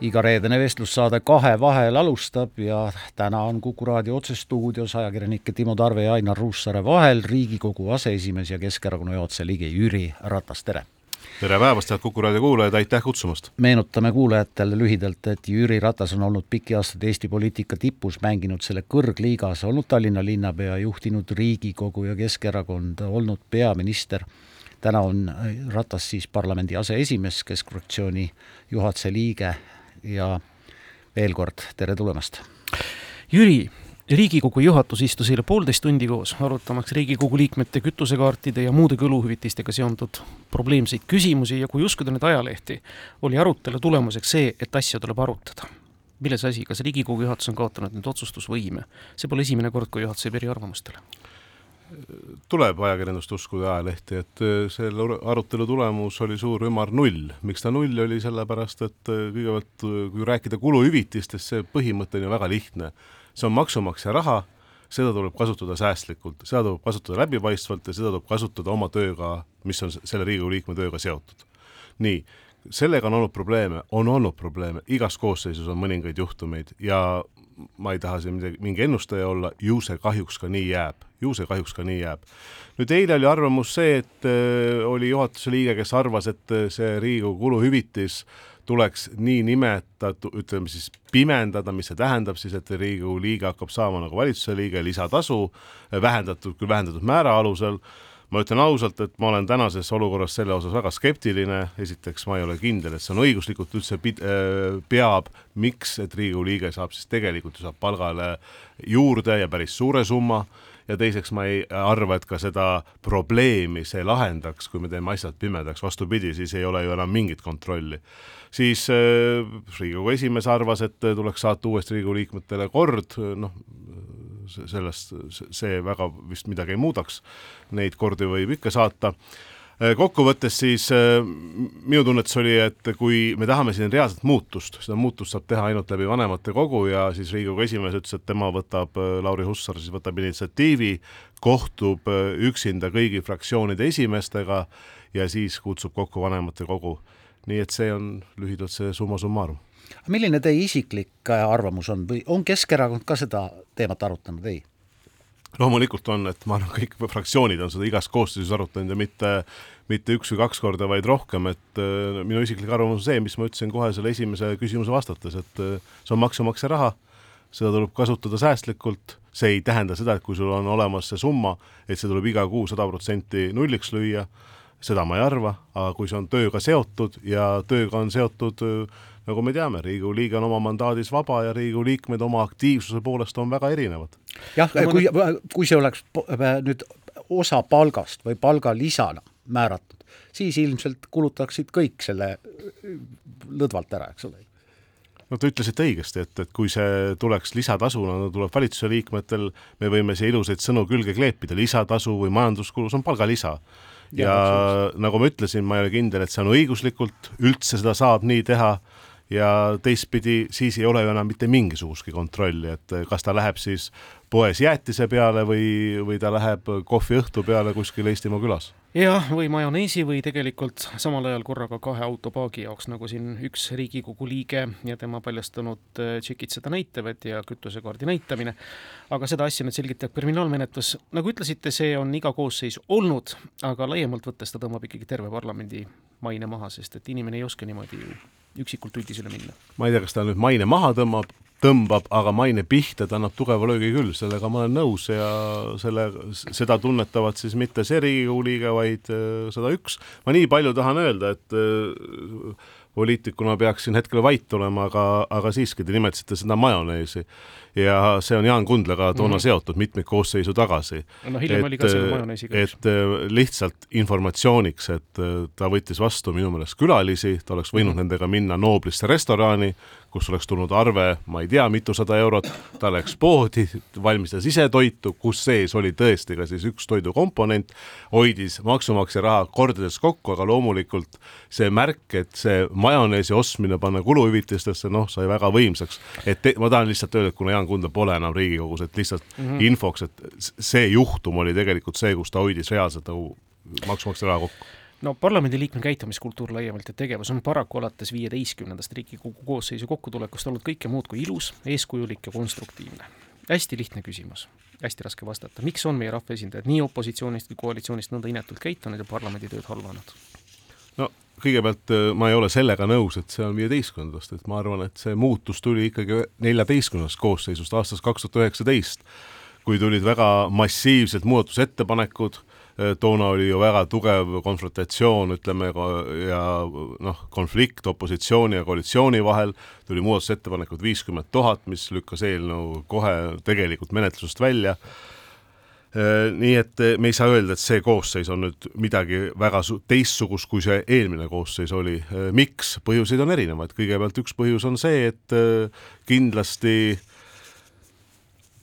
iga reedene vestlussaade Kahe vahel alustab ja täna on Kuku raadio otsestuudios ajakirjanike Timo Tarve ja Ainar Ruussaare vahel Riigikogu aseesimees ja Keskerakonna juhatuse liige Jüri Ratas, tere! tere päevast, head Kuku raadio kuulajad, aitäh kutsumast! meenutame kuulajatele lühidalt, et Jüri Ratas on olnud pikki aastaid Eesti poliitika tipus, mänginud selle kõrgliigas, olnud Tallinna linnapea, juhtinud Riigikogu ja Keskerakonda, olnud peaminister täna on Ratas siis parlamendi aseesimees, Keskfraktsiooni juhatuse liige ja veel kord tere tulemast! Jüri, riigikogu juhatus istus eile poolteist tundi koos, arutamaks Riigikogu liikmete kütusekaartide ja muude kuluhüvitistega seonduvad probleemseid küsimusi ja kui uskuda nüüd ajalehti, oli arutelu tulemuseks see, et asja tuleb arutada. milles asi, kas Riigikogu juhatus on kaotanud nüüd otsustusvõime? see pole esimene kord, kui juhatus jääb eriarvamustele tuleb ajakirjandust uskuda ajalehti, et äh, selle arutelu tulemus oli suur ümar null. miks ta null oli, sellepärast et äh, kõigepealt, äh, kui rääkida kuluhüvitistest, see põhimõte on ju väga lihtne. see on maksumaksja raha, seda tuleb kasutada säästlikult, seda tuleb kasutada läbipaistvalt ja seda tuleb kasutada oma tööga, mis on selle Riigikogu liikme tööga seotud. nii, sellega on olnud probleeme, on olnud probleeme, igas koosseisus on mõningaid juhtumeid ja ma ei taha siin midagi, mingi ennustaja olla, ju see kahjuks ka nii jääb, ju see kahjuks ka nii jääb. nüüd eile oli arvamus see, et äh, oli juhatuse liige, kes arvas, et äh, see Riigikogu kuluhüvitis tuleks nii nimetatud, ütleme siis pimendada, mis see tähendab siis, et Riigikogu liige hakkab saama nagu valitsuse liige lisatasu, vähendatud, küll vähendatud määra alusel ma ütlen ausalt, et ma olen tänases olukorras selle osas väga skeptiline, esiteks ma ei ole kindel, et see on õiguslikult üldse pid-, äh, peab, miks, et Riigikogu liige saab siis tegelikult ju saab palgale juurde ja päris suure summa, ja teiseks ma ei arva, et ka seda probleemi see lahendaks, kui me teeme asjad pimedaks, vastupidi, siis ei ole ju enam mingit kontrolli. siis äh, Riigikogu esimees arvas, et tuleks saata uuesti Riigikogu liikmetele kord, noh, sellest see väga vist midagi ei muudaks, neid kordi võib ikka saata äh, kokkuvõttes siis äh, minu tunnetus oli, et kui me tahame siin reaalset muutust, seda muutust saab teha ainult läbi vanematekogu ja siis Riigikogu esimees ütles, et tema võtab, äh, Lauri Hussar siis võtab initsiatiivi, kohtub üksinda kõigi fraktsioonide esimeestega ja siis kutsub kokku vanematekogu. Nii et see on lühidalt see summa summarum milline teie isiklik äh, arvamus on või on Keskerakond ka seda teemat arutanud, ei? loomulikult on, et ma arvan, kõik fraktsioonid on seda igas koosseisus arutanud ja mitte, mitte üks või kaks korda, vaid rohkem, et äh, minu isiklik arvamus on see, mis ma ütlesin kohe selle esimese küsimuse vastates, et äh, see on maksumaksja raha, seda tuleb kasutada säästlikult, see ei tähenda seda, et kui sul on olemas see summa, et see tuleb iga kuu sada protsenti nulliks lüüa, seda ma ei arva, aga kui see on tööga seotud ja tööga on seotud äh, nagu me teame, Riigikogu liige on oma mandaadis vaba ja Riigikogu liikmed oma aktiivsuse poolest on väga erinevad. jah, kui, kui see oleks nüüd osa palgast või palgalisana määratud, siis ilmselt kulutaksid kõik selle lõdvalt ära, eks ole no te ütlesite õigesti, et, et kui see tuleks lisatasuna no,, tuleb valitsuse liikmetel, me võime siia ilusaid sõnu külge kleepida, lisatasu või majanduskulu, see on palgalisa. Ja, ja nagu ma ütlesin, ma ei ole kindel, et see on õiguslikult, üldse seda saab nii teha. Ja teistpidi siis ei ole ju enam mitte mingisugustki kontrolli, et kas ta läheb siis poes jäätise peale või, või ta läheb kohviõhtu peale kuskil Eestimaa külas. jah, või majoneesi või tegelikult samal ajal korraga kahe autopaagi jaoks, nagu siin üks Riigikogu liige ja tema paljastanud äh, tšekid seda näitavad ja kütusekaardi näitamine, aga seda asja nüüd selgitab kriminaalmenetlus. nagu ütlesite, see on iga koosseis olnud, aga laiemalt võttes ta tõmbab ikkagi terve parlamendi maine maha, sest et inimene ei oska niimoodi ju üksikult üldisele minna. ma ei tea, kas ta nüüd maine maha tõmbab, tõmbab, aga maine pihta ta annab tugeva löögi küll, sellega ma olen nõus ja selle, seda tunnetavad siis mitte see Riigikogu liige, vaid äh, sada üks. ma nii palju tahan öelda, et äh, poliitikuna peaksin hetkel vait olema, aga, aga siiski te nimetasite seda majoneesi ja see on Jaan Kundlaga toona mm -hmm. seotud mitmeid koosseisu tagasi. no hiljem et, oli ka selle majoneesiga. et äh, lihtsalt informatsiooniks, et ta võttis vastu minu meelest külalisi, ta oleks võinud mm -hmm. nendega minna Nooblisse restorani, kus oleks tulnud arve, ma ei tea, mitusada eurot, ta läks poodi, valmistas ise toitu, kus sees oli tõesti ka siis üks toidukomponent, hoidis maksumaksja raha kordades kokku, aga loomulikult see märk, et see majoneesi ostmine panna kuluhüvitistesse, noh, sai väga võimsaks. et te, ma tahan lihtsalt öelda, et kuna Jaan Kundel pole enam Riigikogus, et lihtsalt mm -hmm. infoks, et see juhtum oli tegelikult see, kus ta hoidis reaalselt nagu maksumaksja raha kokku no parlamendiliikme käitumiskultuur laiemalt ja tegevus on paraku alates viieteistkümnendast Riigikogu koosseisu kokkutulekust olnud kõike muud kui ilus, eeskujulik ja konstruktiivne. hästi lihtne küsimus, hästi raske vastata, miks on meie rahvaesindajad nii opositsioonist kui koalitsioonist nõnda inetult käitunud ja parlamendi tööd halvanud? no kõigepealt äh, ma ei ole sellega nõus, et see on viieteistkümnendast, et ma arvan, et see muutus tuli ikkagi neljateistkümnendast koosseisust aastast kaks tuhat üheksateist, kui tulid väga massiivsed muudatusettepanekud Äh, toona oli ju väga tugev konfrontatsioon, ütleme, ja noh, konflikt opositsiooni ja koalitsiooni vahel, tuli muudatusettepanekud viiskümmend tuhat, mis lükkas eelnõu kohe tegelikult menetlusest välja äh, nii et äh, me ei saa öelda, et see koosseis on nüüd midagi väga teistsugust, kui see eelmine koosseis oli. miks? põhjuseid on erinevaid, kõigepealt üks põhjus on see, et kindlasti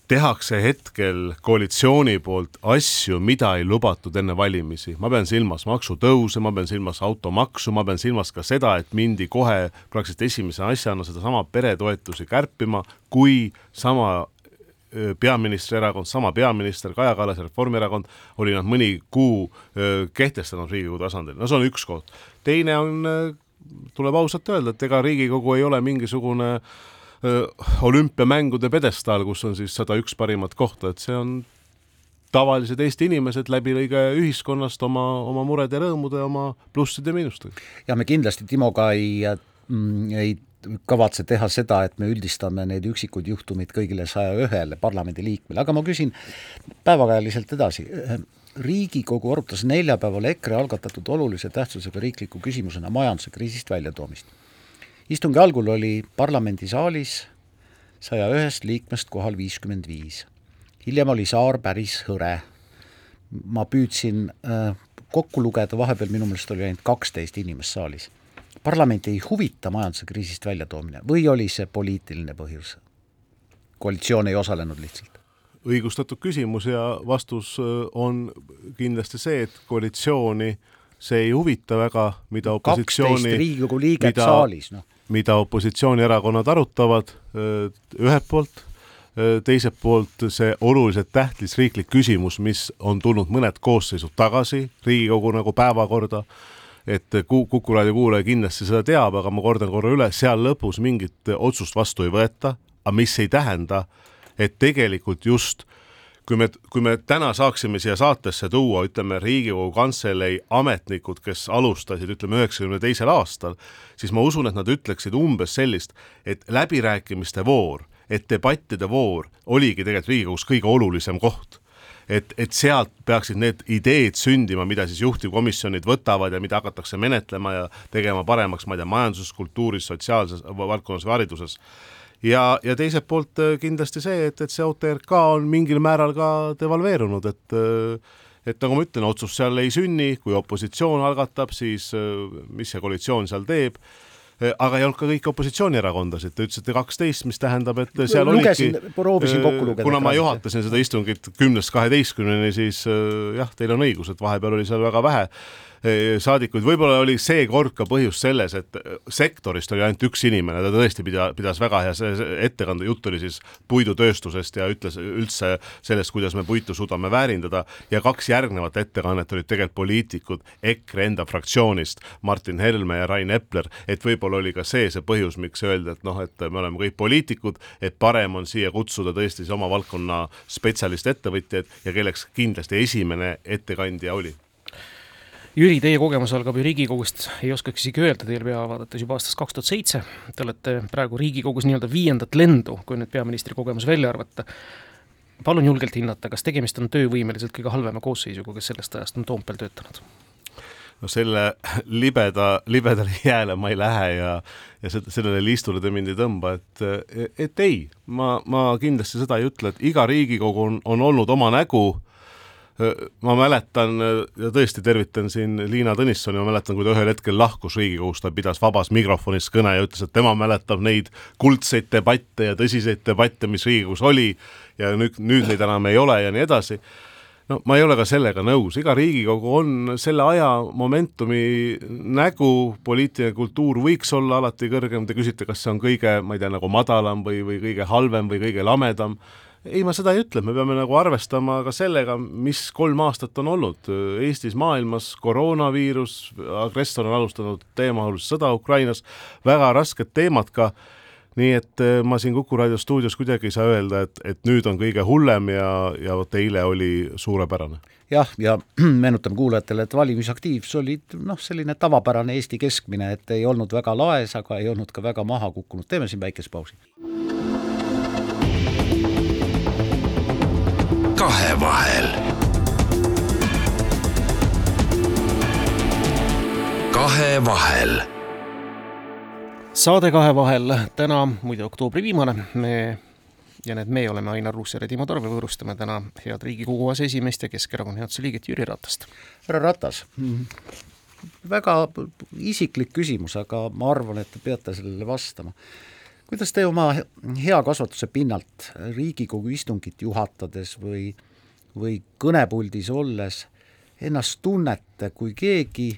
tehakse hetkel koalitsiooni poolt asju, mida ei lubatud enne valimisi. ma pean silmas maksutõuse, ma pean silmas automaksu, ma pean silmas ka seda, et mindi kohe praktiliselt esimese asjana sedasama peretoetusi kärpima, kui sama peaministri erakond, sama peaminister Kaja Kallas Reformierakond oli nad mõni kuu kehtestanud Riigikogu tasandil, no see on üks koht. teine on, tuleb ausalt öelda, et ega Riigikogu ei ole mingisugune äh, olümpiamängude pjedestaal, kus on siis sada üks parimat kohta, et see on tavalised Eesti inimesed läbi lõige ühiskonnast oma, oma murede rõõmude, oma plusside ja miinustega. ja me kindlasti Timoga ei mm,, ei kavatse teha seda, et me üldistame need üksikud juhtumid kõigile saja ühele parlamendiliikmele, aga ma küsin päevakajaliselt edasi. riigikogu arutas neljapäeval EKRE algatatud olulise tähtsusega riikliku küsimusena majanduse kriisist väljatoomist istungi algul oli parlamendisaalis saja ühest liikmest kohal viiskümmend viis. hiljem oli saar päris hõre. ma püüdsin äh, kokku lugeda, vahepeal minu meelest oli ainult kaksteist inimest saalis. parlamenti ei huvita majanduse kriisist väljatoomine või oli see poliitiline põhjus? koalitsioon ei osalenud lihtsalt? õigustatud küsimus ja vastus äh, on kindlasti see, et koalitsiooni see ei huvita väga, mida opositsiooni kaksteist Riigikogu liiget mida, saalis, noh mida opositsioonierakonnad arutavad ühelt poolt, teiselt poolt see oluliselt tähtis riiklik küsimus, mis on tulnud mõned koosseisud tagasi Riigikogu nagu päevakorda, et Kuku raadio kuulaja kindlasti seda teab, aga ma kordan korra üle, seal lõpus mingit otsust vastu ei võeta, aga mis ei tähenda, et tegelikult just kui me, kui me täna saaksime siia saatesse tuua, ütleme, Riigikogu Kantselei ametnikud, kes alustasid, ütleme, üheksakümne teisel aastal, siis ma usun, et nad ütleksid umbes sellist, et läbirääkimiste voor, et debattide voor oligi tegelikult Riigikogus kõige olulisem koht. Et, et sealt peaksid need ideed sündima, mida siis juhtivkomisjonid võtavad ja mida hakatakse menetlema ja tegema paremaks, ma ei tea, majanduses, kultuuris, sotsiaalses valdkonnas või hariduses ja, ja teiselt poolt äh, kindlasti see, et, et see OTRK on mingil määral ka devalveerunud, et äh, et nagu ma ütlen, otsus seal ei sünni, kui opositsioon algatab, siis äh, mis see koalitsioon seal teeb aga ei olnud ka kõiki opositsioonierakondasid, te ütlesite kaksteist, mis tähendab, et seal Lugesin, olidki proovisin kokku lugeda. kuna ma juhatasin seda istungit kümnest kaheteistkümneni, siis jah, teil on õigus, et vahepeal oli seal väga vähe saadikuid, võib-olla oli seekord ka põhjus selles, et eh, sektorist oli ainult üks inimene, ta tõesti pida, pidas väga hea ettekande, jutt oli siis puidutööstusest ja ütles üldse sellest, kuidas me puitu suudame väärindada. Ja kaks järgnevat ettekannet olid tegelikult poliitikud EKRE enda fraktsioonist, Martin Helme ja Rain Epler, et võib-olla oli ka see see põhjus, miks öelda, et noh, et me oleme kõik poliitikud, et parem on siia kutsuda tõesti siis oma valdkonna spetsialist ettevõtjaid ja kelleks kindlasti esimene ettekandja oli Jüri, teie kogemus algab ju Riigikogust, ei oskaks isegi öelda teile pea vaadates juba aastast kaks tuhat seitse. Te olete praegu Riigikogus nii-öelda viiendat lendu, kui nüüd peaministri kogemus välja arvata. palun julgelt hinnata, kas tegemist on töövõimeliselt kõige halvema koosseisuga, kes sellest ajast on Toompeal töötanud? no selle libeda, libedale jääle ma ei lähe ja, ja sellele liistule te mind ei tõmba, et, et ei, ma, ma kindlasti seda ei ütle, et iga Riigikogu on, on olnud oma nägu ma mäletan ja tõesti tervitan siin Liina Tõnissoni, ma mäletan, kui ta ühel hetkel lahkus Riigikogust, ta pidas vabas mikrofonis kõne ja ütles, et tema mäletab neid kuldseid debatte ja tõsiseid debatte, mis Riigikogus oli ja nüüd, nüüd neid enam ei ole ja nii edasi. No ma ei ole ka sellega nõus, iga Riigikogu on selle aja momentumi nägu, poliitiline kultuur võiks olla alati kõrgem, te küsite, kas see on kõige, ma ei tea, nagu madalam või, või kõige halvem või kõige lamedam ei, ma seda ei ütle, me peame nagu arvestama ka sellega, mis kolm aastat on olnud. Eestis, maailmas, koroonaviirus, agressor on alustanud teemahulist sõda Ukrainas, väga rasked teemad ka, nii et eh, ma siin Kuku raadio stuudios kuidagi ei saa öelda, et, et nüüd on kõige hullem ja, ja vot eile oli suurepärane. jah, ja meenutan kuulajatele, et valimisaktiivsus oli noh, selline tavapärane Eesti keskmine, et ei olnud väga laes, aga ei olnud ka väga maha kukkunud, teeme siin väikese pausi kahevahel. kahevahel. saade Kahevahel täna, muide oktoobri viimane, me ja need me oleme Ainar Ruussaar ja Timo Tarve, võõrustame täna head Riigikogu aseesimeest ja Keskerakonna juhatuse liiget Jüri Ratast. härra Ratas, väga isiklik küsimus, aga ma arvan, et te peate sellele vastama kuidas te oma hea kasvatuse pinnalt Riigikogu istungit juhatades või, või kõnepuldis olles ennast tunnete, kui keegi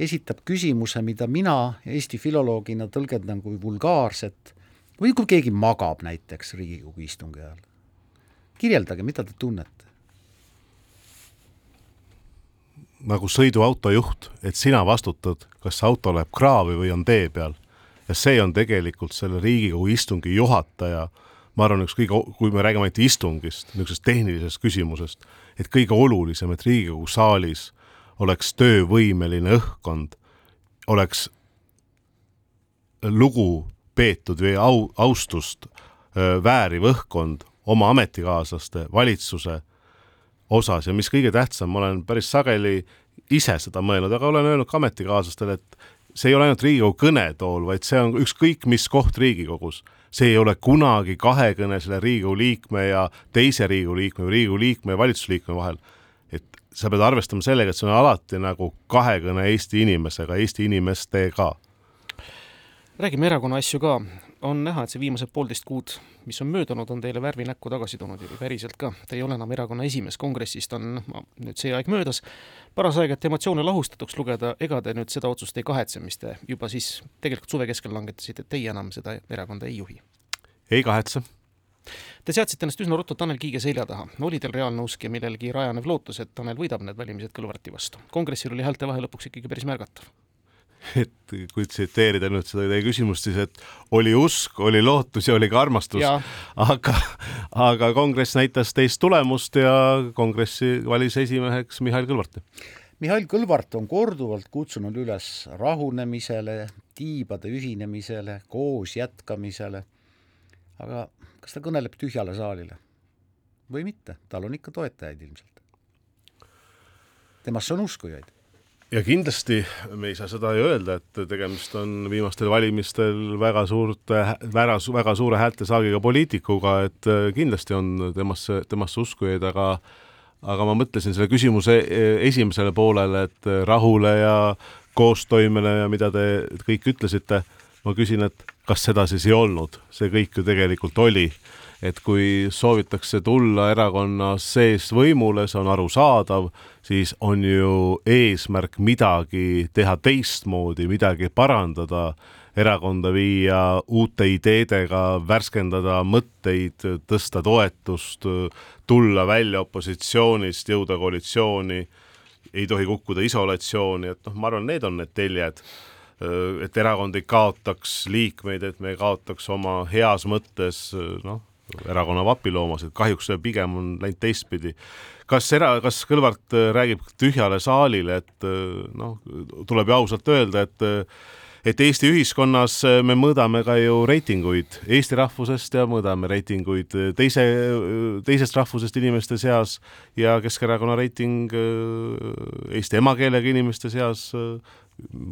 esitab küsimuse, mida mina Eesti filoloogina tõlgendan kui vulgaarset või kui keegi magab näiteks Riigikogu istungi ajal. kirjeldage, mida te tunnete? nagu sõiduauto juht, et sina vastutad, kas auto läheb kraavi või on tee peal ja see on tegelikult selle Riigikogu istungi juhataja, ma arvan, üks kõige, kui me räägime ainult istungist, niisugusest tehnilisest küsimusest, et kõige olulisem, et Riigikogu saalis oleks töövõimeline õhkkond, oleks lugu peetud või au, austust vääriv õhkkond oma ametikaaslaste, valitsuse osas. Ja mis kõige tähtsam, ma olen päris sageli ise seda mõelnud, aga olen öelnud ka ametikaaslastele, et see ei ole ainult Riigikogu kõnetool, vaid see on ükskõik mis koht Riigikogus. see ei ole kunagi kahekõne selle Riigikogu liikme ja teise Riigikogu liikme või Riigikogu liikme ja valitsusliikme vahel. et sa pead arvestama sellega, et see on alati nagu kahekõne Eesti inimesega, Eesti inimestega. räägime erakonna asju ka on näha, et see viimased poolteist kuud, mis on möödunud, on teile värvi näkku tagasi toonud, Jüri, päriselt ka. Te ei ole enam erakonna esimees, kongressist on nüüd see aeg möödas. paras aeg, et emotsioone lahustatuks lugeda, ega te nüüd seda otsust ei kahetse, mis te juba siis tegelikult suve keskel langetasite, et teie enam seda erakonda ei juhi? ei kahetse. Te seadsite ennast üsna ruttu Tanel Kiige selja taha. oli teil reaalne usk ja millelgi rajanev lootus, et Tanel võidab need valimised Kõlvarti vastu? kongressil oli häälte vahe lõpuks ikkagi päris märgatav et kui tsiteerida nüüd seda teie küsimust, siis et oli usk, oli lootus ja oli ka armastus, aga, aga kongress näitas teist tulemust ja kongressi valis esimeheks Mihhail Kõlvarti. Mihhail Kõlvart on korduvalt kutsunud üles rahunemisele, tiibade ühinemisele, koos jätkamisele, aga kas ta kõneleb tühjale saalile? Või mitte, tal on ikka toetajaid ilmselt. temasse on uskujaid ja kindlasti me ei saa seda ju öelda, et tegemist on viimastel valimistel väga suurte, väga, väga suure häältesaagiga poliitikuga, et äh, kindlasti on temasse, temasse uskujaid, aga aga ma mõtlesin selle küsimuse e-, esimesele poolele, et rahule ja koostoimele ja mida te kõik ütlesite, ma küsin, et kas seda siis ei olnud, see kõik ju tegelikult oli et kui soovitakse tulla erakonna seest võimule, see on arusaadav, siis on ju eesmärk midagi teha teistmoodi, midagi parandada, erakonda viia uute ideedega, värskendada mõtteid, tõsta toetust, tulla välja opositsioonist, jõuda koalitsiooni, ei tohi kukkuda isolatsiooni, et noh, ma arvan, need on need teljed et erakond ei kaotaks liikmeid, et me ei kaotaks oma heas mõttes noh, erakonna vapiloomasid, kahjuks see pigem on läinud teistpidi. kas era-, kas Kõlvart äh, räägib tühjale saalile, et äh, noh, tuleb ju ausalt öelda, et äh, et Eesti ühiskonnas me mõõdame ka ju reitinguid eesti rahvusest ja mõõdame reitinguid teise, teisest rahvusest inimeste seas ja Keskerakonna reiting eesti emakeelega inimeste seas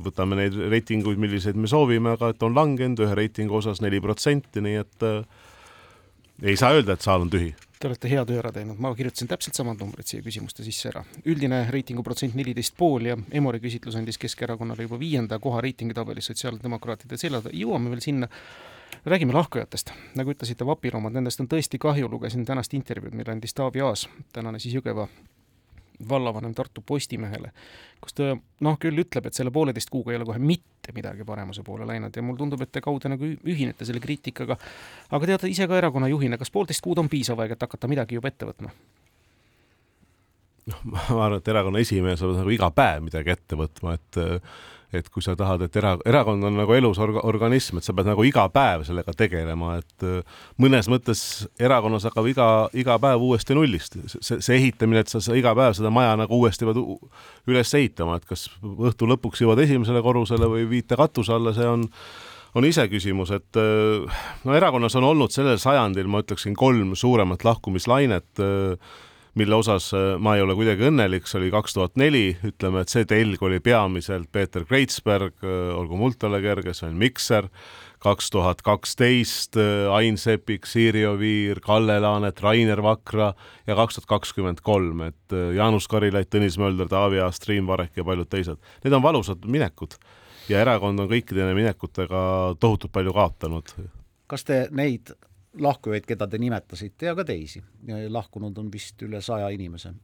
võtame neid reitinguid, milliseid me soovime, aga et on langenud ühe reitingu osas neli protsenti, nii et ei saa öelda, et saal on tühi. Te olete hea töö ära teinud, ma kirjutasin täpselt samad numbrid siia küsimuste sisse ära. üldine reitingu protsent neliteist pool ja Emori küsitlus andis Keskerakonnale juba viienda koha reitingitabelis sotsiaaldemokraatide selja taha, jõuame veel sinna. räägime lahkujatest, nagu ütlesite, vapiloomad, nendest on tõesti kahju, lugesin tänast intervjuud, mille andis Taavi Aas, tänane siis Jõgeva vallavanem Tartu Postimehele, kus ta noh, küll ütleb, et selle pooleteist kuuga ei ole kohe mitte midagi paremuse poole läinud ja mulle tundub, et te kaude nagu ühinete selle kriitikaga. aga teate ise ka erakonna juhina, kas poolteist kuud on piisav aeg, et hakata midagi juba ette võtma? noh, ma arvan, et erakonna esimees peab nagu iga päev midagi ette võtma, et et kui sa tahad, et era-, erakond on nagu elus orga-, organism, et sa pead nagu iga päev sellega tegelema, et äh, mõnes mõttes erakonnas hakkab iga, iga päev uuesti nullist. see, see ehitamine, et sa, sa iga päev seda maja nagu uuesti pead üles ehitama, et kas õhtu lõpuks jõuad esimesele korrusele või viite katuse alla, see on on iseküsimus, et äh, no erakonnas on olnud sellel sajandil, ma ütleksin, kolm suuremat lahkumislainet äh, mille osas äh, ma ei ole kuidagi õnnelik, see oli kaks tuhat neli, ütleme, et see telg oli peamiselt Peeter Kreitsberg, äh, olgu muld talle kerge, Sven Mikser, kaks tuhat kaksteist äh, Ain Seppik, Siiri Oviir, Kalle Laanet, Rainer Vakra ja kaks tuhat kakskümmend kolm, et Jaanus Karilaid, Tõnis Mölder, Taavi Aas, Triin Varek ja paljud teised. Need on valusad minekud ja erakond on kõikide minekutega tohutult palju kaotanud. kas te neid lahkujaid, keda te nimetasite, ja ka teisi. lahkunud on vist üle saja inimese,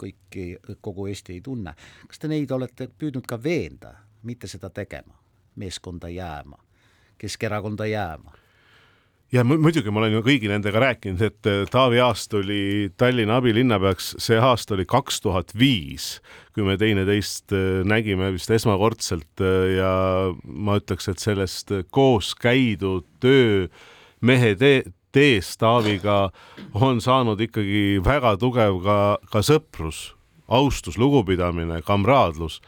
kõiki, kogu Eesti ei tunne. kas te neid olete püüdnud ka veenda, mitte seda tegema, meeskonda jääma, Keskerakonda jääma? ja muidugi ma olen ju kõigi nendega rääkinud, et äh, Taavi Aas tuli Tallinna abilinnapeaks, see aasta oli kaks tuhat viis, kui me teineteist äh, nägime vist esmakordselt äh, ja ma ütleks, et sellest koos käidud töö mehe tee, teest Taaviga on saanud ikkagi väga tugev ka, ka sõprus, austus, lugupidamine, kamraadlus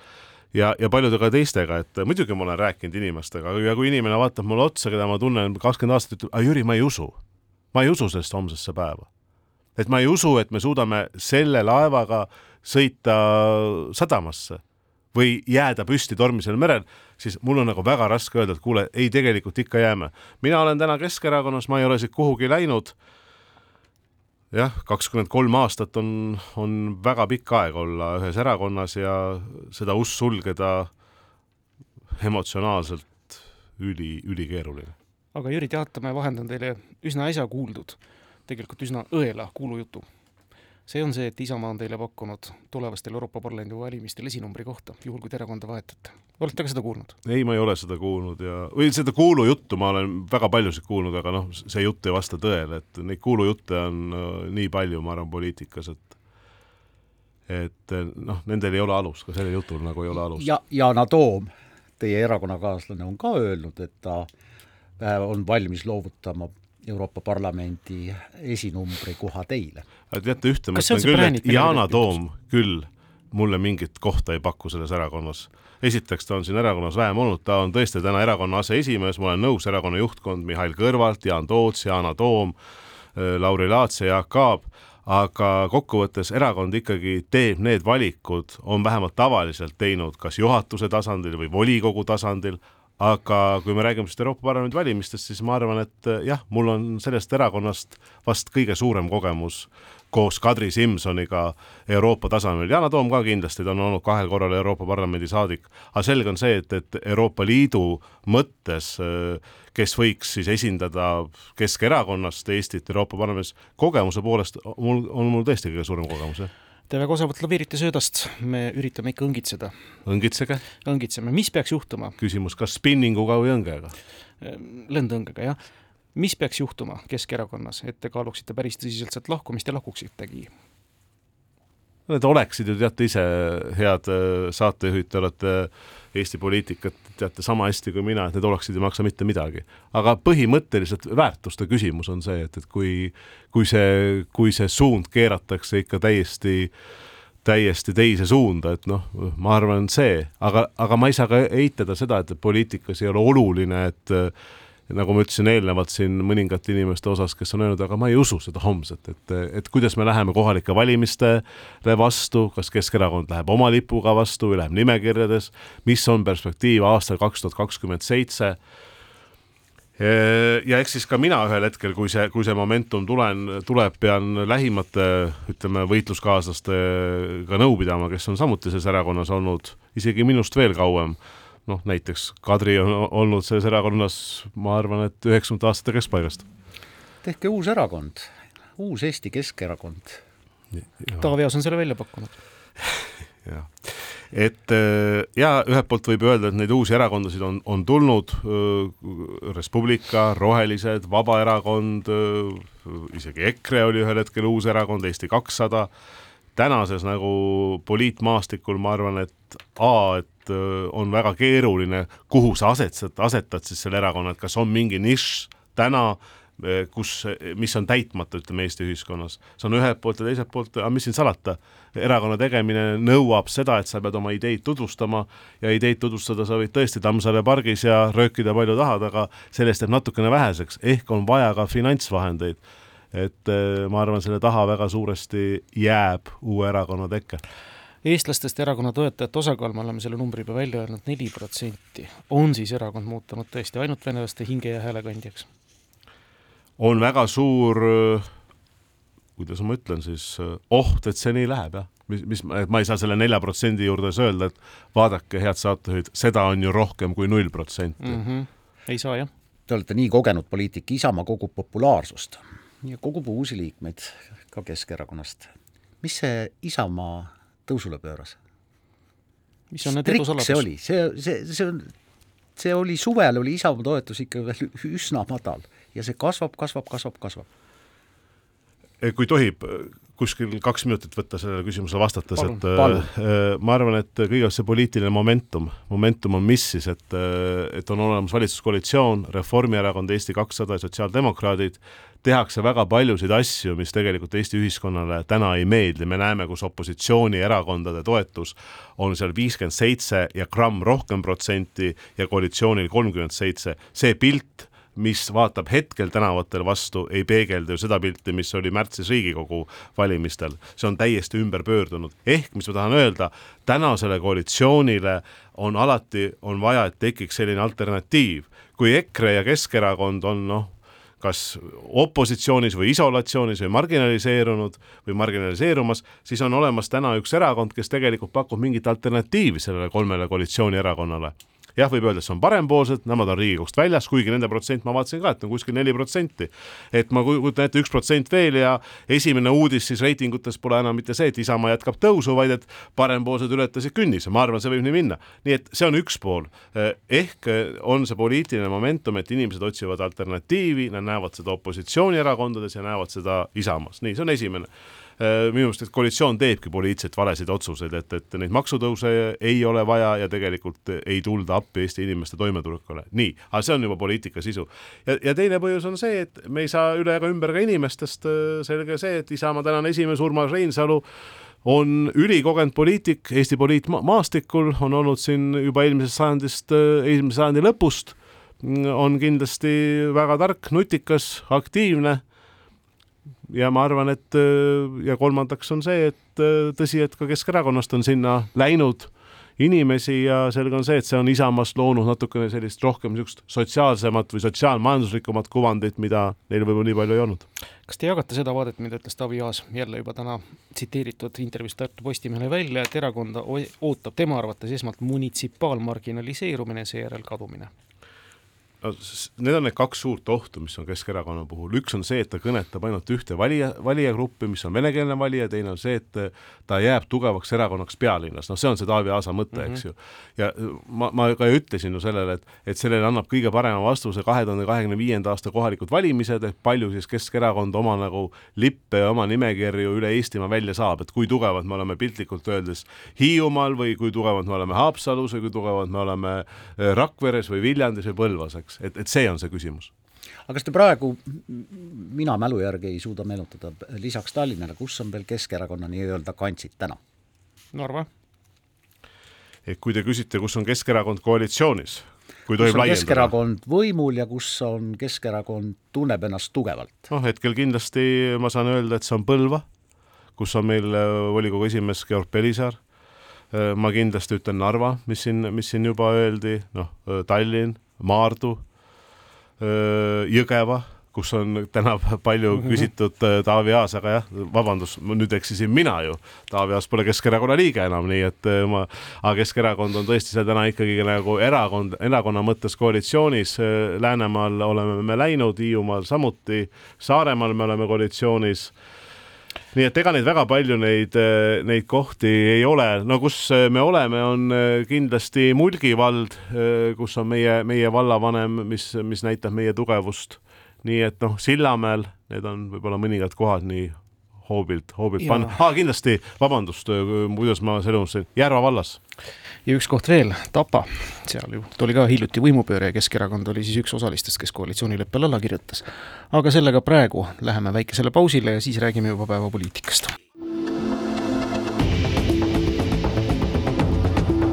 ja, ja paljudega teistega, et muidugi ma olen rääkinud inimestega ja kui inimene vaatab mulle otsa, keda ma tunnen kakskümmend aastat, ütleb, Jüri, ma ei usu. ma ei usu sellest homsesse päeva. et ma ei usu, et me suudame selle laevaga sõita sadamasse või jääda püsti tormisel merel, siis mul on nagu väga raske öelda, et kuule, ei, tegelikult ikka jääme. mina olen täna Keskerakonnas, ma ei ole siit kuhugi läinud. jah, kakskümmend kolm aastat on, on väga pikk aeg olla ühes erakonnas ja seda ust sulgeda emotsionaalselt üli, ülikeeruline. aga Jüri, teate, ma vahendan teile üsna äsja kuuldud, tegelikult üsna õela kuulujutu see on see, et Isamaa on teile pakkunud tulevastel Euroopa Parlamendi valimistel esinumbri kohta, juhul kui te erakonda vahetate. olete ka seda kuulnud? ei, ma ei ole seda kuulnud ja, või seda kuulujuttu ma olen väga paljusid kuulnud, aga noh, see jutt ei vasta tõele, et neid kuulujutte on äh, nii palju, ma arvan, poliitikas, et et noh, nendel ei ole alust, ka sellel jutul nagu ei ole alust. ja Yana Toom, teie erakonnakaaslane, on ka öelnud, et ta äh, on valmis loovutama Euroopa Parlamendi esinumbri koha teile. teate, ühte ma ütlen küll, et Yana Toom küll mulle mingit kohta ei paku selles erakonnas. esiteks, ta on siin erakonnas vähem olnud, ta on tõesti täna erakonna aseesimees, ma olen nõus, erakonna juhtkond Mihhail Kõlvart, Jaan Toots, Yana Toom, äh, Lauri Laats ja Jaak Aab, aga kokkuvõttes erakond ikkagi teeb need valikud, on vähemalt tavaliselt teinud kas juhatuse tasandil või volikogu tasandil, aga kui me räägime sellest Euroopa Parlamendi valimistest, siis ma arvan, et eh, jah, mul on sellest erakonnast vast kõige suurem kogemus koos Kadri Simsoniga Euroopa tasemel. Yana Toom ka kindlasti, ta on olnud kahel korral Euroopa Parlamendi saadik, aga selge on see, et, et Euroopa Liidu mõttes, eh, kes võiks siis esindada Keskerakonnast Eestit Euroopa Parlamendis, kogemuse poolest mul, on mul tõesti kõige suurem kogemus, jah Te väga osavalt laveerite söödast, me üritame ikka õngitseda. õngitsege. õngitseme, mis peaks juhtuma? küsimus, kas spinninguga või õngega? Ehm, lendõngega, jah. mis peaks juhtuma Keskerakonnas, et te kaaluksite päris tõsiselt sealt lahkumist ja lahkuksitegi? Need oleksid ju teate ise, head äh, saatejuhid, te olete Eesti poliitikat teate sama hästi kui mina, et need oleksid ei maksa mitte midagi. aga põhimõtteliselt väärtuste küsimus on see, et, et kui, kui see, kui see suund keeratakse ikka täiesti täiesti teise suunda, et noh, ma arvan, see, aga, aga ma ei saa ka eitada seda, et poliitikas ei ole oluline, et nagu ma ütlesin eelnevalt siin mõningate inimeste osas, kes on öelnud, aga ma ei usu seda homset, et, et kuidas me läheme kohalike valimistele vastu, kas Keskerakond läheb oma lipuga vastu või läheb nimekirjades, mis on perspektiiv aastal kaks tuhat kakskümmend seitse ja eks siis ka mina ühel hetkel, kui see, kui see momentum tulen, tuleb, pean lähimate, ütleme, võitluskaaslastega nõu pidama, kes on samuti selles erakonnas olnud isegi minust veel kauem. Noh, näiteks Kadri on olnud selles erakonnas, ma arvan, et üheksakümnendate aastate keskpaigast. tehke uus erakond, uus Eesti Keskerakond. Taavi Aas on selle välja pakkunud jah et äh, ja ühelt poolt võib öelda, et neid uusi erakondasid on, on tulnud, äh, Res Publica, Rohelised, Vabaerakond, äh, isegi EKRE oli ühel hetkel uus erakond, Eesti kakssada, tänases nagu poliitmaastikul ma arvan, et A, et on väga keeruline, kuhu sa asetsed, asetad siis selle erakonna, et kas on mingi nišš täna, kus, mis on täitmata, ütleme Eesti ühiskonnas. see on ühelt poolt ja teiselt poolt, aga mis siin salata, erakonna tegemine nõuab seda, et sa pead oma ideid tutvustama ja ideid tutvustada sa võid tõesti Tammsaare pargis ja röökida palju tahad, aga sellest jääb natukene väheseks, ehk on vaja ka finantsvahendeid. Et eh, ma arvan, selle taha väga suuresti jääb uue erakonna teke eestlastest erakonna toetajate osakaal, me oleme selle numbri juba välja öelnud, neli protsenti. on siis erakond muutunud tõesti ainult venelaste hinge ja häälekandjaks? on väga suur kuidas ma ütlen siis, oht, et see nii läheb, jah. mis, mis, ma ei saa selle nelja protsendi juures öelda, et vaadake, head saatejuhid, seda on ju rohkem kui null protsenti. Mhm. ei saa, jah. Te olete nii kogenud poliitik, Isamaa kogub populaarsust ja kogub uusi liikmeid ka Keskerakonnast. mis see Isamaa tõusule pööras? mis on need edu saladus? see oli, see, see, see on, see oli suvel oli Isamaa toetus ikka veel üsna madal ja see kasvab, kasvab, kasvab, kasvab kui tohib kuskil kaks minutit võtta sellele küsimusele vastates, et palun. Äh, ma arvan, et kõigepealt see poliitiline momentum, momentum on mis siis, et, äh, et on olemas valitsuskoalitsioon, Reformierakond, Eesti kakssada ja sotsiaaldemokraadid, tehakse väga paljusid asju, mis tegelikult Eesti ühiskonnale täna ei meeldi, me näeme, kus opositsioonierakondade toetus on seal viiskümmend seitse ja gramm rohkem protsenti ja koalitsioonil kolmkümmend seitse, see pilt mis vaatab hetkel tänavatel vastu, ei peegelda ju seda pilti, mis oli märtsis Riigikogu valimistel. see on täiesti ümber pöördunud. ehk mis ma tahan öelda, tänasele koalitsioonile on alati, on vaja, et tekiks selline alternatiiv. kui EKRE ja Keskerakond on noh, kas opositsioonis või isolatsioonis või marginaliseerunud või marginaliseerumas, siis on olemas täna üks erakond, kes tegelikult pakub mingit alternatiivi sellele kolmele koalitsioonierakonnale jah, võib öelda, et see on parempoolsed, nemad on Riigikogust väljas, kuigi nende protsent ma vaatasin ka, et on kuskil neli protsenti. et ma kujutan ette üks protsent veel ja esimene uudis siis reitingutes pole enam mitte see, et Isamaa jätkab tõusu, vaid et parempoolsed ületasid künnise, ma arvan, see võib nii minna. nii et see on üks pool. ehk on see poliitiline momentum, et inimesed otsivad alternatiivi, nad näevad seda opositsioonierakondades ja näevad seda Isamaas, nii, see on esimene minu meelest, et koalitsioon teebki poliitiliselt valesid otsuseid, et, et neid maksutõuse ei ole vaja ja tegelikult ei tulda appi Eesti inimeste toimetulekule. nii, aga see on juba poliitika sisu. ja, ja teine põhjus on see, et me ei saa üle ega ümber ka inimestest, selge see, et Isamaa tänane esimees Urmas Reinsalu on ülikogenud poliitik Eesti poliitmaastikul, on olnud siin juba eelmisest sajandist, eelmise sajandi lõpust, on kindlasti väga tark, nutikas, aktiivne ja ma arvan, et äh, ja kolmandaks on see, et äh, tõsi, et ka Keskerakonnast on sinna läinud inimesi ja selge on see, et see on Isamaast loonud natukene sellist rohkem niisugust sotsiaalsemat või sotsiaalmajanduslikumat kuvandit, mida neil võib-olla nii palju ei olnud. kas te jagate seda vaadet, mida ütles Taavi Aas jälle juba täna tsiteeritud intervjuus Tartu Postimehele välja, et erakonda ootab tema arvates esmalt munitsipaalmarginaliseerumine, seejärel kadumine? Need on need kaks suurt ohtu, mis on Keskerakonna puhul, üks on see, et ta kõnetab ainult ühte valija, valijagruppi, mis on venekeelne valija, teine on see, et ta jääb tugevaks erakonnaks pealinnas, noh, see on see Taavi Aasa mõte mm, -hmm. eks ju. ja ma, ma ka ütlesin ju sellele, et, et sellele annab kõige parema vastuse kahe tuhande kahekümne viienda aasta kohalikud valimised, et palju siis Keskerakond oma nagu lippe ja oma nimekirju üle Eestimaa välja saab, et kui tugevad me oleme piltlikult öeldes Hiiumaal või kui tugevad me oleme Haapsalus või kui tugevad me oleme Rakveres või Viljandis või Põlvas, eks eks, et, et see on see küsimus aga kas te praegu, mina mälu järgi ei suuda meenutada, lisaks Tallinnale, kus on veel Keskerakonna nii-öelda kantsid täna? Narva. et kui te küsite, kus on Keskerakond koalitsioonis, kui tohib laiendada. Keskerakond võimul ja kus on Keskerakond, tunneb ennast tugevalt? noh, hetkel kindlasti ma saan öelda, et see on Põlva, kus on meil äh, volikogu esimees Georg Pelisaar, äh, ma kindlasti ütlen Narva, mis siin, mis siin juba öeldi, noh, äh, Tallinn Maardu, Jõgeva kus on täna palju mhm. küsitud äh, Taavi Aas, aga jah, vabandust, nüüd eksisin mina ju. Taavi Aas pole Keskerakonna liige enam, nii et äh, ma, aga Keskerakond on tõesti seal täna ikkagi nagu erakond, erakonna mõttes koalitsioonis. Äh, Läänemaal oleme me läinud, Hiiumaal samuti, Saaremaal me oleme koalitsioonis nii et ega neid väga palju neid, neid kohti ei ole, no kus me oleme, on kindlasti Mulgi vald, kus on meie, meie vallavanem, mis, mis näitab meie tugevust. Nii et noh, Sillamäel need on võib-olla mõningad kohad nii hoobilt, hoobilt panna. Ah,, kindlasti, vabandust, kuidas ma selle unustasin, Järva vallas. Ja üks koht veel, Tapa, seal ju tuli ka hiljuti võimupööre ja Keskerakond oli siis üks osalistest, kes koalitsioonileppele alla kirjutas. aga sellega praegu läheme väikesele pausile ja siis räägime juba päevapoliitikast.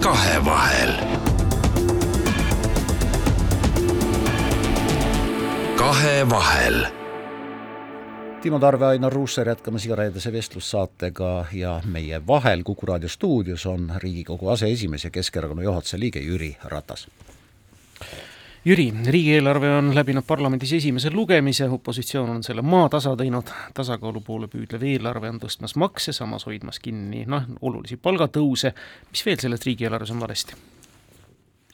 kahevahel kahevahel. Timo Tarve, Ainar Ruussaar jätkamas igareedese vestlussaatega ja meie vahel Kuku raadio stuudios on Riigikogu aseesimees ja Keskerakonna juhatuse liige Jüri Ratas. Jüri, riigieelarve on läbinud parlamendis esimese lugemise, opositsioon on selle maatasa teinud, tasakaalu poole püüdlev eelarve on tõstmas makse, samas hoidmas kinni noh, olulisi palgatõuse, mis veel selles riigieelarves on valesti?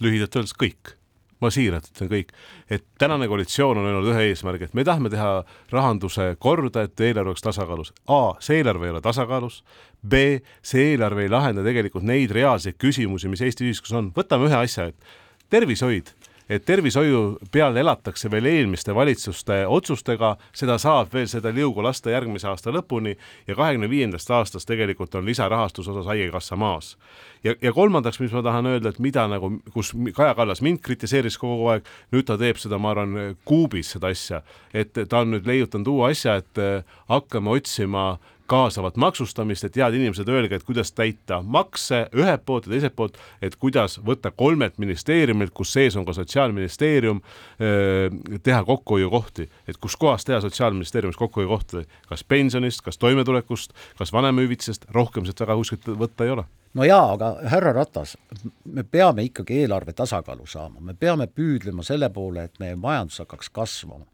lühidalt öeldes kõik ma siiralt ütlen kõik, et tänane koalitsioon on öelnud ühe eesmärgi, et me tahame teha rahanduse korda, et eelarve oleks tasakaalus. A, see eelarve ei ole tasakaalus. B, see eelarve ei lahenda tegelikult neid reaalseid küsimusi, mis Eesti ühiskonnas on. võtame ühe asja, et tervishoid et tervishoiu peal elatakse veel eelmiste valitsuste otsustega, seda saab veel seda liugu lasta järgmise aasta lõpuni ja kahekümne viiendast aastast tegelikult on lisarahastuse osas Haigekassa maas. ja, ja kolmandaks, mis ma tahan öelda, et mida nagu, kus Kaja Kallas mind kritiseeris kogu aeg, nüüd ta teeb seda, ma arvan, kuubis seda asja, et ta on nüüd leiutanud uue asja, et hakkame otsima kaasavat maksustamist, et head inimesed, öelge, et kuidas täita makse ühelt poolt ja teiselt poolt, et kuidas võtta kolmelt ministeeriumilt, kus sees on ka Sotsiaalministeerium, teha kokkuhoiukohti, et kuskohast teha Sotsiaalministeeriumis kokkuhoiukohti, kas pensionist, kas toimetulekust, kas vanemahüvitisest, rohkem sealt väga kuskilt võtta ei ole. No jaa, aga härra Ratas, me peame ikkagi eelarve tasakaalu saama, me peame püüdlema selle poole, et meie majandus hakkaks kasvama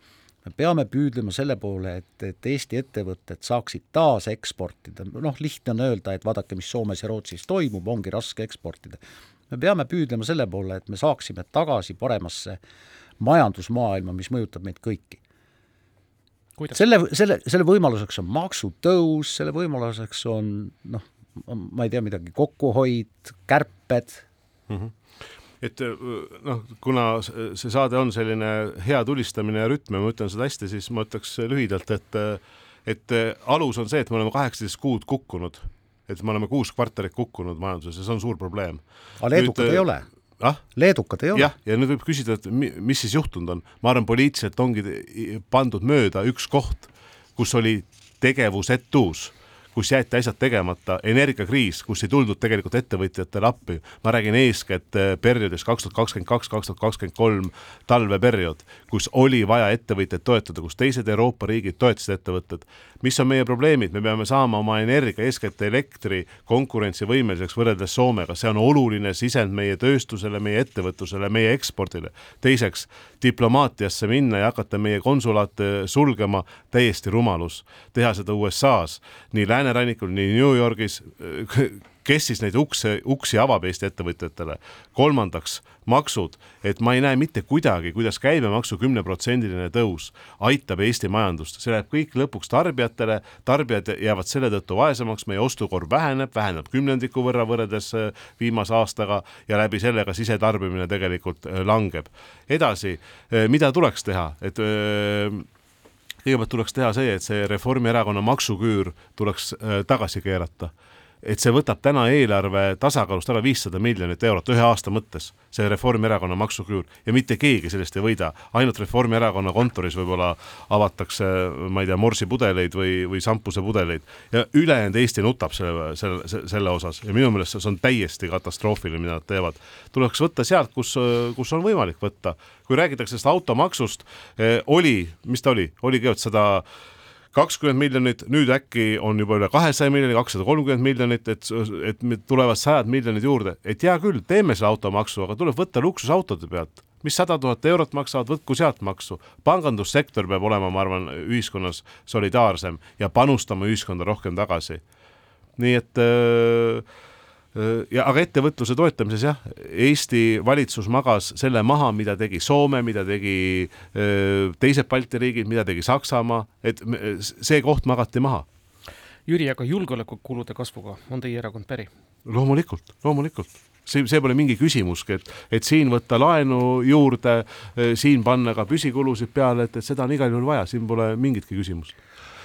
me peame püüdlema selle poole, et, et Eesti ettevõtted saaksid taas eksportida, noh, lihtne on öelda, et vaadake, mis Soomes ja Rootsis toimub, ongi raske eksportida. me peame püüdlema selle poole, et me saaksime tagasi paremasse majandusmaailma, mis mõjutab meid kõiki. selle, selle, selle võimaluseks on maksutõus, selle võimaluseks on noh, ma ei tea midagi, kokkuhoid, kärped mm, -hmm et noh, kuna see saade on selline hea tulistamine ja rütm ja ma ütlen seda hästi, siis ma ütleks lühidalt, et et alus on see, et me oleme kaheksateist kuud kukkunud, et me oleme kuus kvartalit kukkunud majanduses ja see on suur probleem. aga leedukad ei ole ah? leedukad ei ole. jah, ja nüüd võib küsida, et mis siis juhtunud on. ma arvan, poliitiliselt ongi pandud mööda üks koht, kus oli tegevusetus kus jäeti asjad tegemata, energiakriis, kus ei tuldud tegelikult ettevõtjatele appi, ma räägin eeskätt eh, perioodist kaks tuhat kakskümmend kaks, kaks tuhat kakskümmend kolm talveperiood, kus oli vaja ettevõtjaid toetada, kus teised Euroopa riigid toetasid ettevõtted. mis on meie probleemid, me peame saama oma energia, eeskätt elektri konkurentsivõimeliseks võrreldes Soomega, see on oluline sisend meie tööstusele, meie ettevõtlusele, meie ekspordile. teiseks, diplomaatiasse minna ja hakata meie konsulaate sulgema, täiesti rumalus. teha seda USA-s, nii lääne läänerannikul, nii New Yorgis, kes siis neid ukse, uksi avab Eesti ettevõtjatele. kolmandaks, maksud, et ma ei näe mitte kuidagi, kuidas käibemaksu kümneprotsendiline tõus aitab Eesti majandust, see läheb kõik lõpuks tarbijatele, tarbijad jäävad selle tõttu vaesemaks, meie ostukorv väheneb, väheneb kümnendiku võrra võrreldes äh, viimase aastaga ja läbi selle ka sisetarbimine tegelikult äh, langeb. edasi, äh, mida tuleks teha, et öö, kõigepealt tuleks teha see, et see Reformierakonna maksuküür tuleks äh, tagasi keerata et see võtab täna eelarve tasakaalust ära viissada miljonit eurot ühe aasta mõttes, see Reformierakonna maksuküür. Ja mitte keegi sellest ei võida, ainult Reformierakonna kontoris võib-olla avatakse, ma ei tea, morsipudeleid või, või šampusepudeleid ja ülejäänud Eesti nutab selle, selle, selle osas. Ja minu meelest see on täiesti katastroofiline, mida nad teevad. tuleks võtta sealt, kus, kus on võimalik võtta. kui räägitakse sellest automaksust eh,, oli, mis ta oli, oli kõigepealt sada 100 kakskümmend miljonit, nüüd äkki on juba üle kahesaja miljoni, kakssada kolmkümmend miljonit, et, et tulevad sajad miljonid juurde, et hea küll, teeme selle automaksu, aga tuleb võtta luksusautode pealt mis sada tuhat eurot maksavad, võtku sealt maksu. pangandussektor peab olema, ma arvan, ühiskonnas solidaarsem ja panustama ühiskonda rohkem tagasi. nii et öö, ja aga ettevõtluse toetamises jah, Eesti valitsus magas selle maha, mida tegi Soome, mida tegi öö, teised Balti riigid, mida tegi Saksamaa, et see koht magati maha. Jüri, aga julgeolekukulude kasvuga on teie erakond päri? loomulikult, loomulikult see, see pole mingi küsimuski, et, et siin võtta laenu juurde, siin panna ka püsikulusid peale, et, et seda on igal juhul vaja, siin pole mingitki küsimust.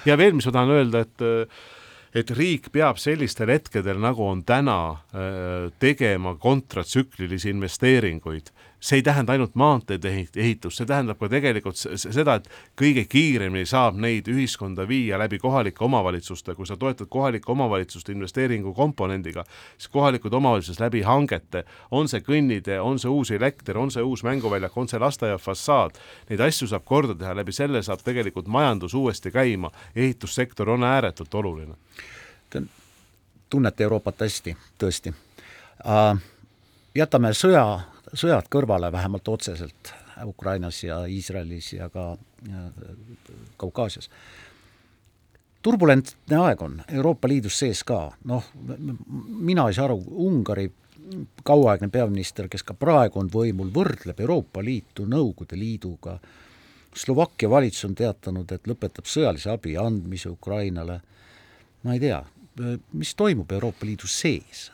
ja veel, mis ma tahan öelda, et et riik peab sellistel hetkedel, nagu on täna, tegema kontratsüklilisi investeeringuid see ei tähenda ainult maanteede ehitust, see tähendab ka tegelikult seda, et kõige kiiremini saab neid ühiskonda viia läbi kohalike omavalitsuste, kui sa toetad kohalike omavalitsuste investeeringu komponendiga, siis kohalikud omavalitsused läbi hangete, on see kõnnitee, on see uus elekter, on see uus mänguväljak, on see lasteaia fassaad, neid asju saab korda teha, läbi selle saab tegelikult majandus uuesti käima, ehitussektor on ääretult oluline. tunnete Euroopat hästi, tõesti uh,. jätame sõja sõjad kõrvale, vähemalt otseselt Ukrainas ja Iisraelis ja ka Kaukaasias. turbulentne aeg on Euroopa Liidus sees ka, noh, mina ei saa aru, Ungari kauaaegne peaminister, kes ka praegu on võimul, võrdleb Euroopa Liitu Nõukogude Liiduga, Slovakkia valitsus on teatanud, et lõpetab sõjalise abi andmise Ukrainale, ma ei tea, mis toimub Euroopa Liidu sees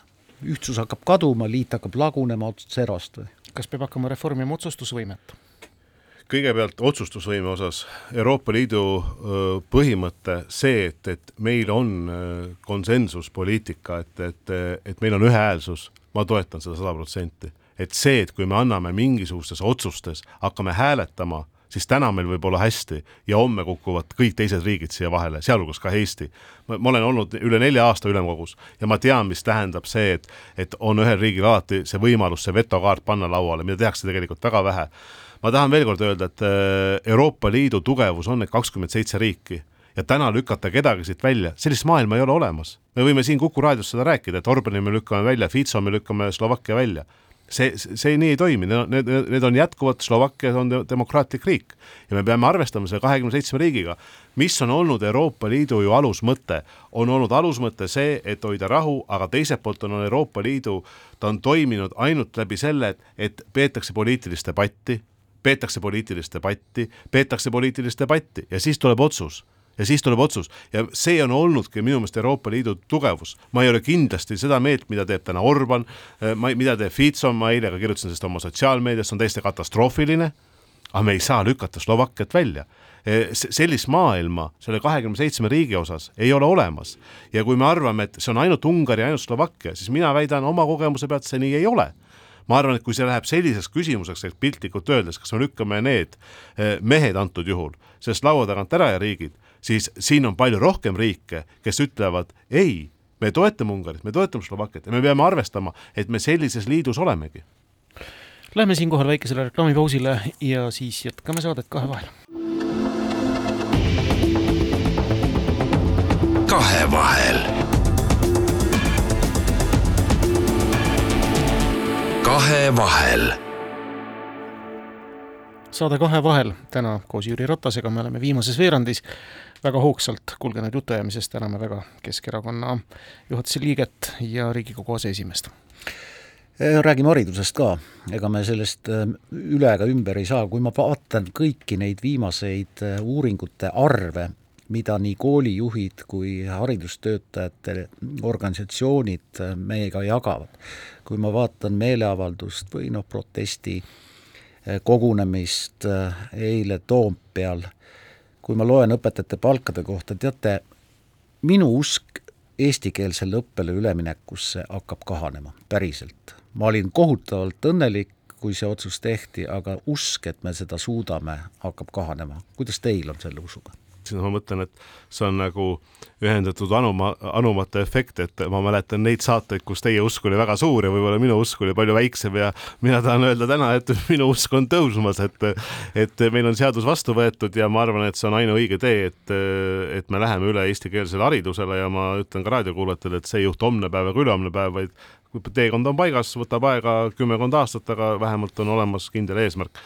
ühtsus hakkab kaduma, liit hakkab lagunema otsast serast või? kas peab hakkama reformima otsustusvõimet? kõigepealt otsustusvõime osas Euroopa Liidu põhimõte see, et, et meil on konsensuspoliitika, et, et, et meil on ühehäälsus, ma toetan seda sada protsenti. et see, et kui me anname mingisugustes otsustes, hakkame hääletama siis täna meil võib olla hästi ja homme kukuvad kõik teised riigid siia vahele, sealhulgas ka Eesti. ma olen olnud üle nelja aasta ülemkogus ja ma tean, mis tähendab see, et, et on ühel riigil alati see võimalus, see vetokaart panna lauale, mida tehakse tegelikult väga vähe. ma tahan veel kord öelda, et äh, Euroopa Liidu tugevus on need kakskümmend seitse riiki ja täna lükata kedagi siit välja, sellist maailma ei ole olemas. me võime siin Kuku raadios seda rääkida, et Orbani me lükkame välja, Fico me lükkame Slovakkia välja see, see nii ei toimi, need, need, on jätkuvalt, Slovakkia on demokraatlik riik. Ja me peame arvestama selle kahekümne seitsme riigiga. mis on olnud Euroopa Liidu ju alusmõte, on olnud alusmõte see, et hoida rahu, aga teiselt poolt on Euroopa Liidu, ta on toiminud ainult läbi selle, et, et peetakse poliitilist debatti, peetakse poliitilist debatti, peetakse poliitilist debatti. Ja siis tuleb otsus ja siis tuleb otsus. Ja see on olnudki minu meelest Euroopa Liidu tugevus. ma ei ole kindlasti seda meelt, mida teeb täna Orban, eh, ma, mida teeb Fico, ma eile ka kirjutasin sellest oma sotsiaalmeedias, see on täiesti katastroofiline, aga me ei saa lükata Slovakkiat välja. Eh, sellist maailma selle kahekümne seitsme riigi osas ei ole olemas. ja kui me arvame, et see on ainult Ungari, ainult Slovakkia, siis mina väidan oma kogemuse pealt, see nii ei ole. Ma arvan, et kui see läheb selliseks küsimuseks, et piltlikult öeldes, kas me lükkame need eh, mehed antud juhul sellest laua tagant ära ja riigid, siis siin on palju rohkem riike, kes ütlevad ei, me toetame Ungarit, me toetame Slovakkiat ja me peame arvestama, et me sellises liidus olemegi. Lähme siinkohal väikesele reklaamipausile ja siis jätkame saadet kahe vahel. kahevahel. kahevahel saade Kahe vahel, täna koos Jüri Ratasega, me oleme viimases veerandis. Väga hoogsalt kulgenud jutuajamisest, täname väga Keskerakonna juhatuse liiget ja Riigikogu aseesimeest. Eh, räägime haridusest ka, ega me sellest eh, üle ega ümber ei saa, kui ma vaatan kõiki neid viimaseid eh, uuringute arve, mida nii koolijuhid kui haridustöötajate organisatsioonid meiega jagavad, kui ma vaatan meeleavaldust või noh, protesti äh, kogunemist äh, eile Toompeal, kui ma loen õpetajate palkade kohta, teate, minu usk eestikeelsele õppele üleminekusse hakkab kahanema, päriselt. ma olin kohutavalt õnnelik, kui see otsus tehti, aga usk, et me seda suudame, hakkab kahanema. kuidas teil on selle usuga? Siis ma mõtlen, et see on nagu ühendatud anuma, anumate efekt, et ma mäletan neid saateid, kus teie usk oli väga suur ja võib-olla minu usk oli palju väiksem ja mina tahan öelda täna, et minu usk on tõusmas, et et meil on seadus vastu võetud ja ma arvan, et see on ainuõige tee, et et me läheme üle eestikeelsele haridusele ja ma ütlen ka raadiokuulajatele, et see ei juhtu homne päev ega ülehomne päev, vaid teekond on paigas, võtab aega kümmekond aastat, aga vähemalt on olemas kindel eesmärk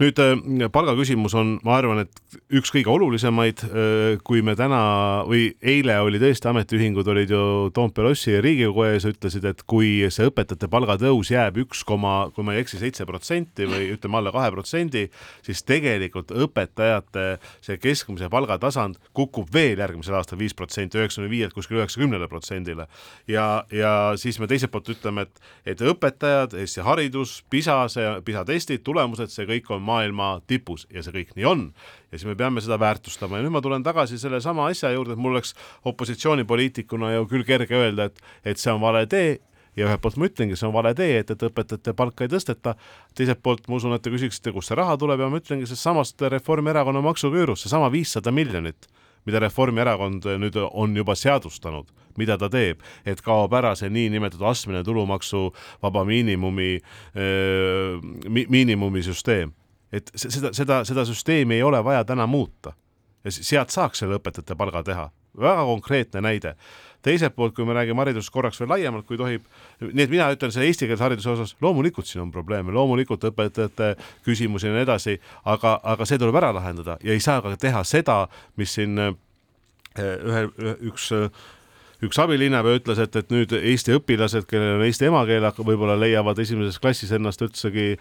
nüüd äh, palgaküsimus on, ma arvan, et üks kõige olulisemaid, äh, kui me täna või eile oli tõesti, ametiühingud olid ju Toompea lossi ja Riigikogu ees, ütlesid, et kui see õpetajate palgatõus jääb üks koma, kui ma ei eksi, seitse protsenti või ütleme alla kahe protsendi, siis tegelikult õpetajate see keskmise palgatasand kukub veel järgmisel aastal viis protsenti, üheksakümne viielt kuskile üheksakümnele protsendile. ja, ja siis me teiselt poolt ütleme, et, et õpetajad, Eesti haridus, PISA, see, PISA testid, tulemused, see kõik on maailma tipus ja see kõik nii on. ja siis me peame seda väärtustama ja nüüd ma tulen tagasi sellesama asja juurde, et mul oleks opositsioonipoliitikuna ju küll kerge öelda, et, et see on vale tee ja ühelt poolt ma ütlengi, see on vale tee, et, et õpetajate palka ei tõsteta. teiselt poolt ma usun, et te küsiksite, kust see raha tuleb ja ma ütlengi sellest samast Reformierakonna maksuküürust, seesama viissada miljonit mida Reformierakond nüüd on juba seadustanud, mida ta teeb, et kaob ära see niinimetatud astmeline tulumaksuvaba miinimumi mi,, miinimumi süsteem et seda, seda, seda süsteemi ei ole vaja täna muuta. ja sealt saaks selle õpetajate palga teha, väga konkreetne näide. teiselt poolt, kui me räägime haridusest korraks veel laiemalt, kui tohib, nii et mina ütlen selle eestikeelse hariduse osas, loomulikult siin on probleeme, loomulikult õpetajate küsimusi ja nii edasi, aga, aga see tuleb ära lahendada ja ei saa ka teha seda, mis siin eh, ühe, üks üks abilinnapea ütles, et, et nüüd Eesti õpilased, kellel on eesti emakeel, võib-olla leiavad esimeses klassis ennast üldsegi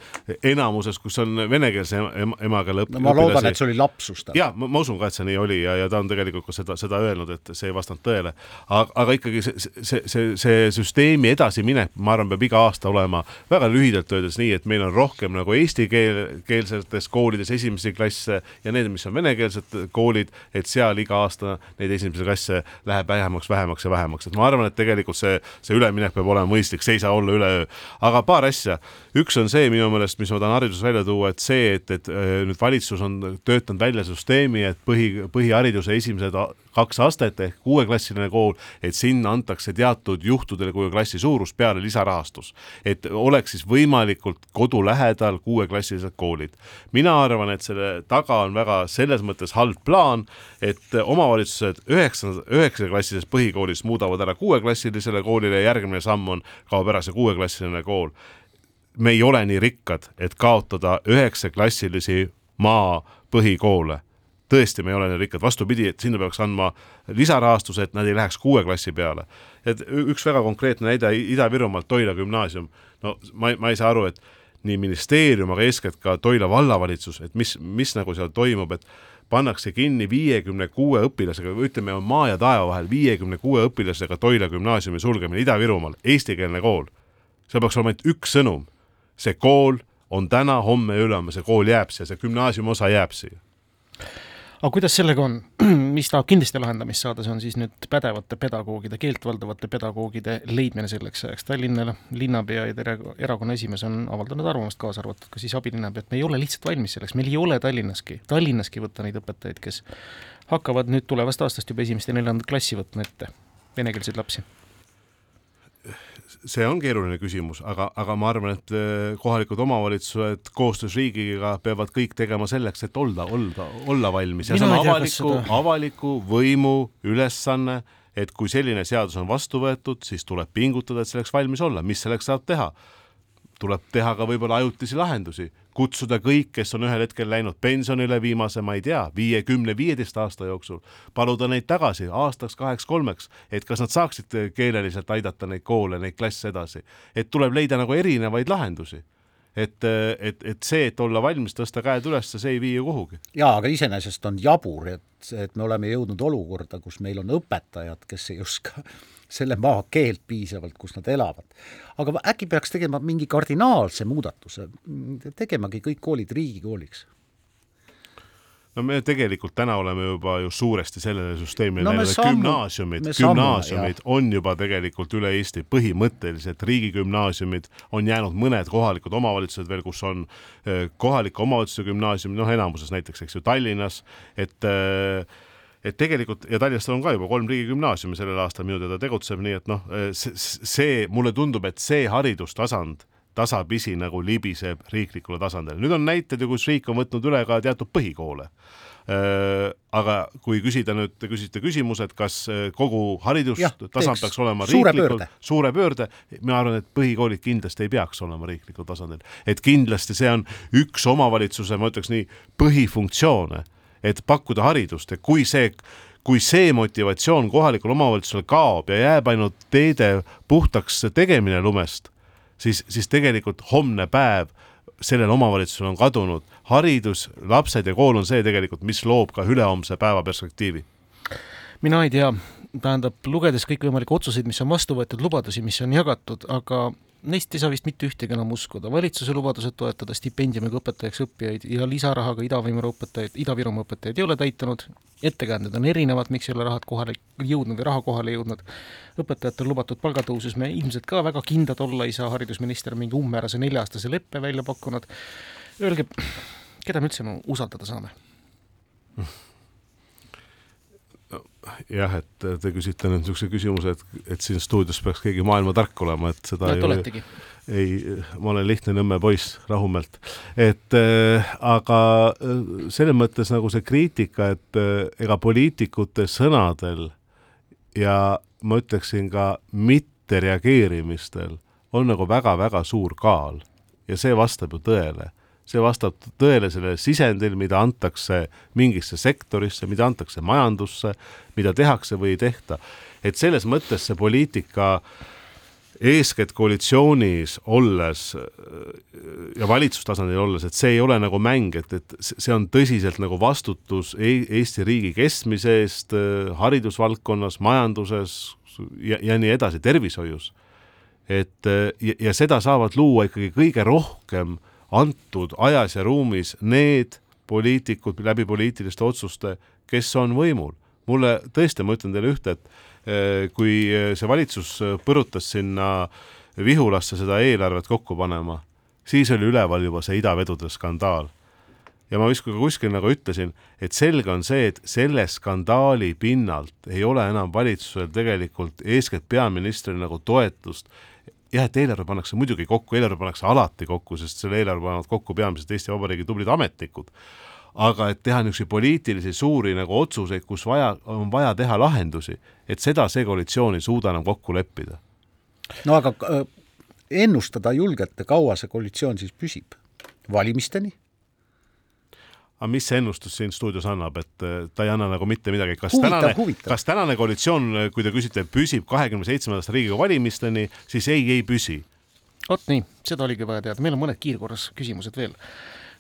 enamuses, kus on venekeelse ema, emakeele õp-. no ma loodan, et see oli lapsus tal. jaa, ma usun ka, et see nii oli ja, ja ta on tegelikult ka seda, seda öelnud, et see ei vastanud tõele. aga, aga ikkagi see, see, see, see süsteemi edasiminek, ma arvan, peab iga aasta olema väga lühidalt öeldes nii, et meil on rohkem nagu eesti keel, keelsetes koolides esimesi klasse ja need, mis on venekeelsed koolid, et seal iga aasta neid esimesi klasse läheb vähemaks, vähemaks ja vähemaks, et ma arvan, et tegelikult see, see üleminek peab olema mõistlik, see ei saa olla üleöö. aga paar asja, üks on see minu meelest, mis ma tahan hariduses välja tuua, et see, et, et äh, nüüd valitsus on töötanud välja süsteemi, et põhi, põhihariduse esimesed kaks astet ehk kuueklassiline kool, et sinna antakse teatud juhtudel, kui klassi suurus, peale lisarahastus. et oleks siis võimalikult kodu lähedal kuueklassilised koolid. mina arvan, et selle taga on väga selles mõttes halb plaan, et omavalitsused üheksanda, üheksaklassilises põhikoolis muudavad ära kuueklassilisele koolile ja järgmine samm on, kaob ära see kuueklassiline kool. me ei ole nii rikkad, et kaotada üheksaklassilisi maa põhikoole tõesti, me ei ole nii rikkad, vastupidi, et sinna peaks andma lisarahastuse, et nad ei läheks kuue klassi peale. et üks väga konkreetne näide Ida-Virumaalt, Toila gümnaasium, no ma, ma ei saa aru, et nii ministeerium, aga eeskätt ka Toila vallavalitsus, et mis, mis nagu seal toimub, et pannakse kinni viiekümne kuue õpilasega, ütleme, on maa ja taeva vahel viiekümne kuue õpilasega Toila gümnaasiumi sulgemine Ida-Virumaal, eestikeelne kool. seal peaks olema ainult üks sõnum, see kool on täna, homme ja ülehomme, see kool jääb siia, see gümnaasiumi osa jääb siia aga kuidas sellega on, mis tahab kindlasti lahendamist saada, see on siis nüüd pädevate pedagoogide, keelt valdavate pedagoogide leidmine selleks ajaks. Tallinna linnapea ja erakonna esimees on avaldanud arvamust, kaasa arvatud ka siis abilinnapea, et me ei ole lihtsalt valmis selleks, meil ei ole Tallinnaski, Tallinnaski võtta neid õpetajaid, kes hakkavad nüüd tulevast aastast juba esimest ja neljandat klassi võtma ette venekeelseid lapsi see on keeruline küsimus, aga, aga ma arvan, et eh, kohalikud omavalitsused koostöös riigiga peavad kõik tegema selleks, et olla, olla, olla valmis. Ja see on avaliku, avaliku võimu ülesanne, et kui selline seadus on vastu võetud, siis tuleb pingutada, et selleks valmis olla, mis selleks saab teha? Tuleb teha ka võib-olla ajutisi lahendusi, kutsuda kõik, kes on ühel hetkel läinud pensionile viimase, ma ei tea, viie, kümne, viieteist aasta jooksul, paluda neid tagasi aastaks, kaheks, kolmeks, et kas nad saaksid keeleliselt aidata neid koole, neid klasse edasi. et tuleb leida nagu erinevaid lahendusi et, et, et see, et olla valmis tõsta käed üles, see ei vii ju kuhugi. jaa, aga iseenesest on jabur, et, et me oleme jõudnud olukorda, kus meil on õpetajad, kes ei oska selle maa keelt piisavalt, kus nad elavad. aga äkki peaks tegema mingi kardinaalse muudatuse, tegemagi kõik koolid riigikooliks? No me tegelikult täna oleme juba ju suuresti sellele süsteemile no, näinud, et gümnaasiumid, gümnaasiumid on juba tegelikult üle Eesti põhimõtteliselt riigigümnaasiumid, on jäänud mõned kohalikud omavalitsused veel, kus on eh, kohalike omavalitsuste gümnaasium, noh, enamuses näiteks, eks ju, Tallinnas, et äh, et tegelikult ja Tallinnas on ka juba kolm riigigümnaasiumi sellel aastal minu teada tegutseb, nii et noh, see, see, mulle tundub, et see haridustasand tasapisi nagu libiseb riiklikule tasandile. nüüd on näited ju, kus riik on võtnud üle ka teatud põhikoole Äh, aga kui küsida nüüd, te küsisite küsimuse, et kas äh, kogu haridustasand peaks olema suure riiklikult, pöörde. suure pöörde, ma arvan, et põhikoolid kindlasti ei peaks olema riiklikul tasandil. et kindlasti see on üks omavalitsuse, ma ütleks nii, põhifunktsioone, et pakkuda haridust ja kui see kui see motivatsioon kohalikul omavalitsusel kaob ja jääb ainult teede puhtaks tegemine lumest, siis, siis tegelikult homne päev sellel omavalitsusel on kadunud. haridus, lapsed ja kool on see tegelikult, mis loob ka ülehomse päeva perspektiivi. mina ei tea, tähendab, lugedes kõikvõimalikke otsuseid, mis on vastu võetud, lubadusi, mis on jagatud, aga neist ei saa vist mitte ühtegi enam uskuda. valitsuse lubadused toetada stipendiumiga õpetajaks õppijaid ja lisarahaga Ida-Virumaa õpetajaid, Ida-Virumaa õpetajaid ei ole täitunud, ettekäänded on erinevad, miks ei ole rahad kohale jõudnud või raha kohale jõudnud. õpetajatel lubatud palgatõusus me ilmselt ka väga kindlad olla ei saa, haridusminister mingi umbmäärase nelja-aastase leppe välja pakkunud. Öelge, keda me üldse usaldada saame? jah, et te küsite nüüd niisuguse küsimuse, et, et siin stuudios peaks keegi maailmatark olema, et seda no, ei oletegi. ole, ei, ma olen lihtne Nõmme poiss Rahumäelt. et äh, aga äh, selles mõttes nagu see kriitika, et äh, ega poliitikute sõnadel ja ma ütleksin ka mittereageerimistel on nagu väga-väga suur kaal ja see vastab ju tõele see vastab tõele sellele sisendil, mida antakse mingisse sektorisse, mida antakse majandusse, mida tehakse või ei tehta. et selles mõttes see poliitika eeskätt koalitsioonis olles ja valitsustasandil olles, et see ei ole nagu mäng, et, et see on tõsiselt nagu vastutus Eesti riigi kestmise eest haridusvaldkonnas, majanduses ja, ja nii edasi, tervishoius. et ja, ja seda saavad luua ikkagi kõige rohkem antud ajas ja ruumis need poliitikud läbi poliitiliste otsuste, kes on võimul. mulle tõesti, ma ütlen teile ühte, et eh, kui see valitsus põrutas sinna Vihulasse seda eelarvet kokku panema, siis oli üleval juba see idavedude skandaal. ja ma vist kuskil nagu ütlesin, et selge on see, et selle skandaali pinnalt ei ole enam valitsusel tegelikult eeskätt peaministril nagu toetust jah, et eelarve pannakse muidugi kokku, eelarve pannakse alati kokku, sest selle eelarve panevad kokku peamiselt Eesti Vabariigi tublid ametnikud. aga et teha niisuguseid poliitilisi suuri nagu otsuseid, kus vaja, on vaja teha lahendusi, et seda see koalitsioon ei suuda enam kokku leppida. no aga äh, ennustada julgete, kaua see koalitsioon siis püsib? valimisteni? Aga mis see ennustus siin stuudios annab, et äh, ta ei anna nagu mitte midagi, kas huvitav, tänane, kas tänane koalitsioon, kui te küsite, püsib kahekümne seitsmendast Riigikogu valimisteni, siis ei, ei püsi. vot nii, seda oligi vaja teada, meil on mõned kiirkorras küsimused veel.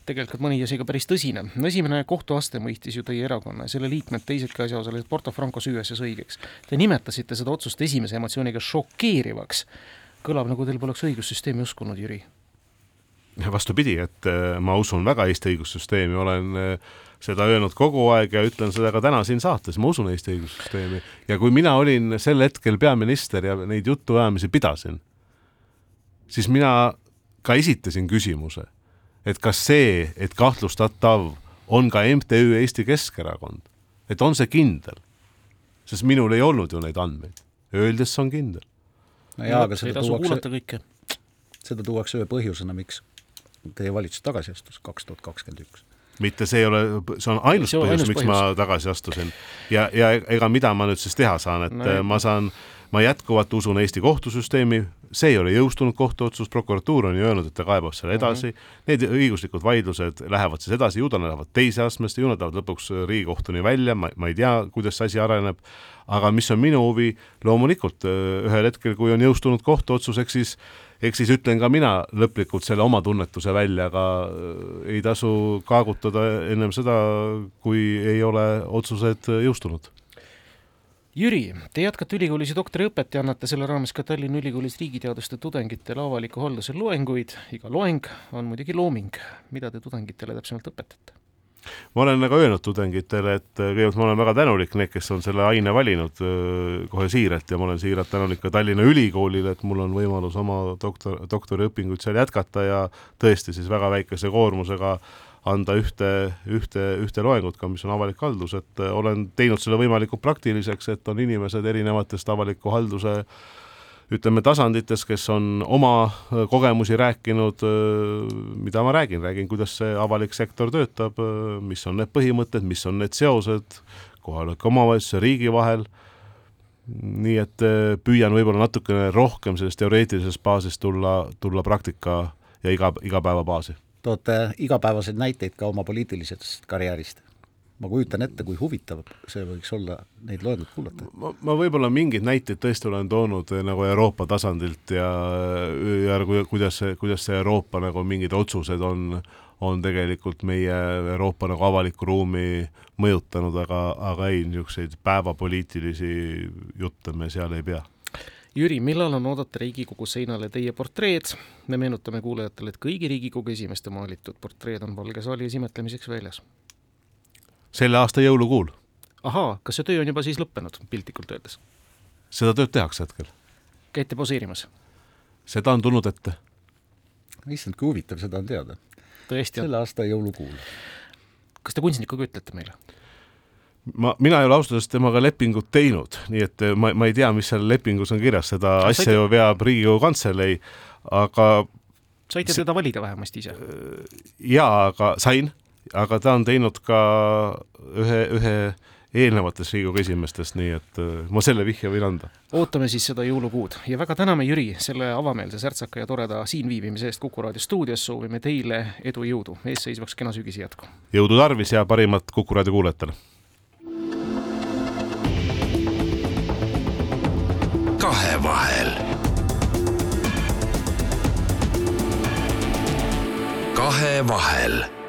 tegelikult mõni asi ka päris tõsine. no esimene kohtuaste mõistis ju teie erakonna ja selle liikmed, teisedki asjaosalised Porto Franco süüasjas õigeks. Te nimetasite seda otsust esimese emotsiooniga šokeerivaks. kõlab nagu teil poleks õigussüsteemi uskunud, Jüri vastupidi, et äh, ma usun väga Eesti õigussüsteemi, olen äh, seda öelnud kogu aeg ja ütlen seda ka täna siin saates, ma usun Eesti õigussüsteemi. ja kui mina olin sel hetkel peaminister ja neid jutuajamisi pidasin, siis mina ka esitasin küsimuse, et kas see, et kahtlustatav on ka MTÜ Eesti Keskerakond, et on see kindel? sest minul ei olnud ju neid andmeid, öeldes see on kindel. no jaa, aga seda tuuakse, seda tuuakse ühe põhjusena, miks teie valitsus tagasi astus kaks tuhat kakskümmend üks mitte see ei ole, see on ainus see on põhjus, miks põhjus. ma tagasi astusin. ja, ja ega mida ma nüüd siis teha saan, et no, ma saan, ma jätkuvalt usun Eesti kohtusüsteemi, see ei ole jõustunud. Kohtuotsus, prokuratuur on ju öelnud, et ta kaebab selle edasi. Mm, -hmm. need õiguslikud vaidlused lähevad siis edasi, ju ta lähevad teise astmesse, ju nad lähevad lõpuks Riigikohtuni välja, ma, ma ei tea, kuidas see asi areneb, aga mis on minu huvi, loomulikult ühel hetkel, kui on jõustunud kohtuotsus, eks siis eks siis ütlen ka mina lõplikult selle oma tunnetuse välja, aga äh, ei tasu kaagutada ennem seda, kui ei ole otsused jõustunud. Jüri, te jätkate ülikoolis doktoriõpet ja annate selle raames ka Tallinna Ülikoolis riigiteaduste tudengitele avaliku halduse loenguid. iga loeng on muidugi looming. mida te tudengitele täpsemalt õpetate? ma olen nagu öelnud tudengitele, et äh, kõigepealt ma olen väga tänulik, need, kes on selle aine valinud äh, kohe siiralt ja ma olen siiralt tänulik ka Tallinna Ülikoolile, et mul on võimalus oma doktor, doktoriõpinguid seal jätkata ja tõesti siis väga väikese koormusega anda ühte, ühte, ühte loengut ka, mis on avalik haldus, et äh, olen teinud selle võimalikult praktiliseks, et on inimesed erinevatest avaliku halduse ütleme, tasandites, kes on oma kogemusi rääkinud, mida ma räägin, räägin, kuidas see avalik sektor töötab, mis on need põhimõtted, mis on need seosed kohaliku omavalitsuse, riigi vahel, nii et püüan võib-olla natukene rohkem sellest teoreetilisest baasist tulla, tulla praktika ja iga, igapäevabaasi. Toote igapäevaseid näiteid ka oma poliitilisest karjäärist? ma kujutan ette, kui huvitav see võiks olla neid loengut kuulata. ma, ma võib-olla mingeid näiteid tõesti olen toonud eh, nagu Euroopa tasandilt ja, ja kuidas see, kuidas see Euroopa nagu mingid otsused on, on tegelikult meie Euroopa nagu avalikku ruumi mõjutanud, aga, aga ei, niisuguseid päevapoliitilisi jutte me seal ei pea Jüri, millal on oodata Riigikogu seinale teie portreed? me meenutame kuulajatele, et kõigi Riigikogu esimeeste maalitud portreed on Valge saali esimetlemiseks väljas selle aasta jõulukuul. ahaa, kas see töö on juba siis lõppenud, piltlikult öeldes? seda tööd tehakse hetkel. käite poseerimas? seda on tulnud ette. issand, kui huvitav seda on teada. tõesti? selle aasta jõulukuul. kas te kunstnikuga ütlete meile? Ma, mina ei ole ausalt öeldes temaga lepingut teinud, nii et ma, ma ei tea, mis seal lepingus on kirjas, seda asja saite... ju veab Riigikogu Kantselei, aga saite teda valida vähemasti ise? jaa, aga sain aga ta on teinud ka ühe, ühe eelnevatest Riigikogu esimeestest, nii et äh, ma selle vihje võin anda. ootame siis seda jõulukuud ja väga täname, Jüri, selle avameelse, särtsaka ja toreda siinviibimise eest Kuku raadio stuudios, soovime teile edu, jõudu eesseisvaks kena sügise jätku! jõudu tarvis ja parimat Kuku raadio kuulajatele! Kahevahel. kahevahel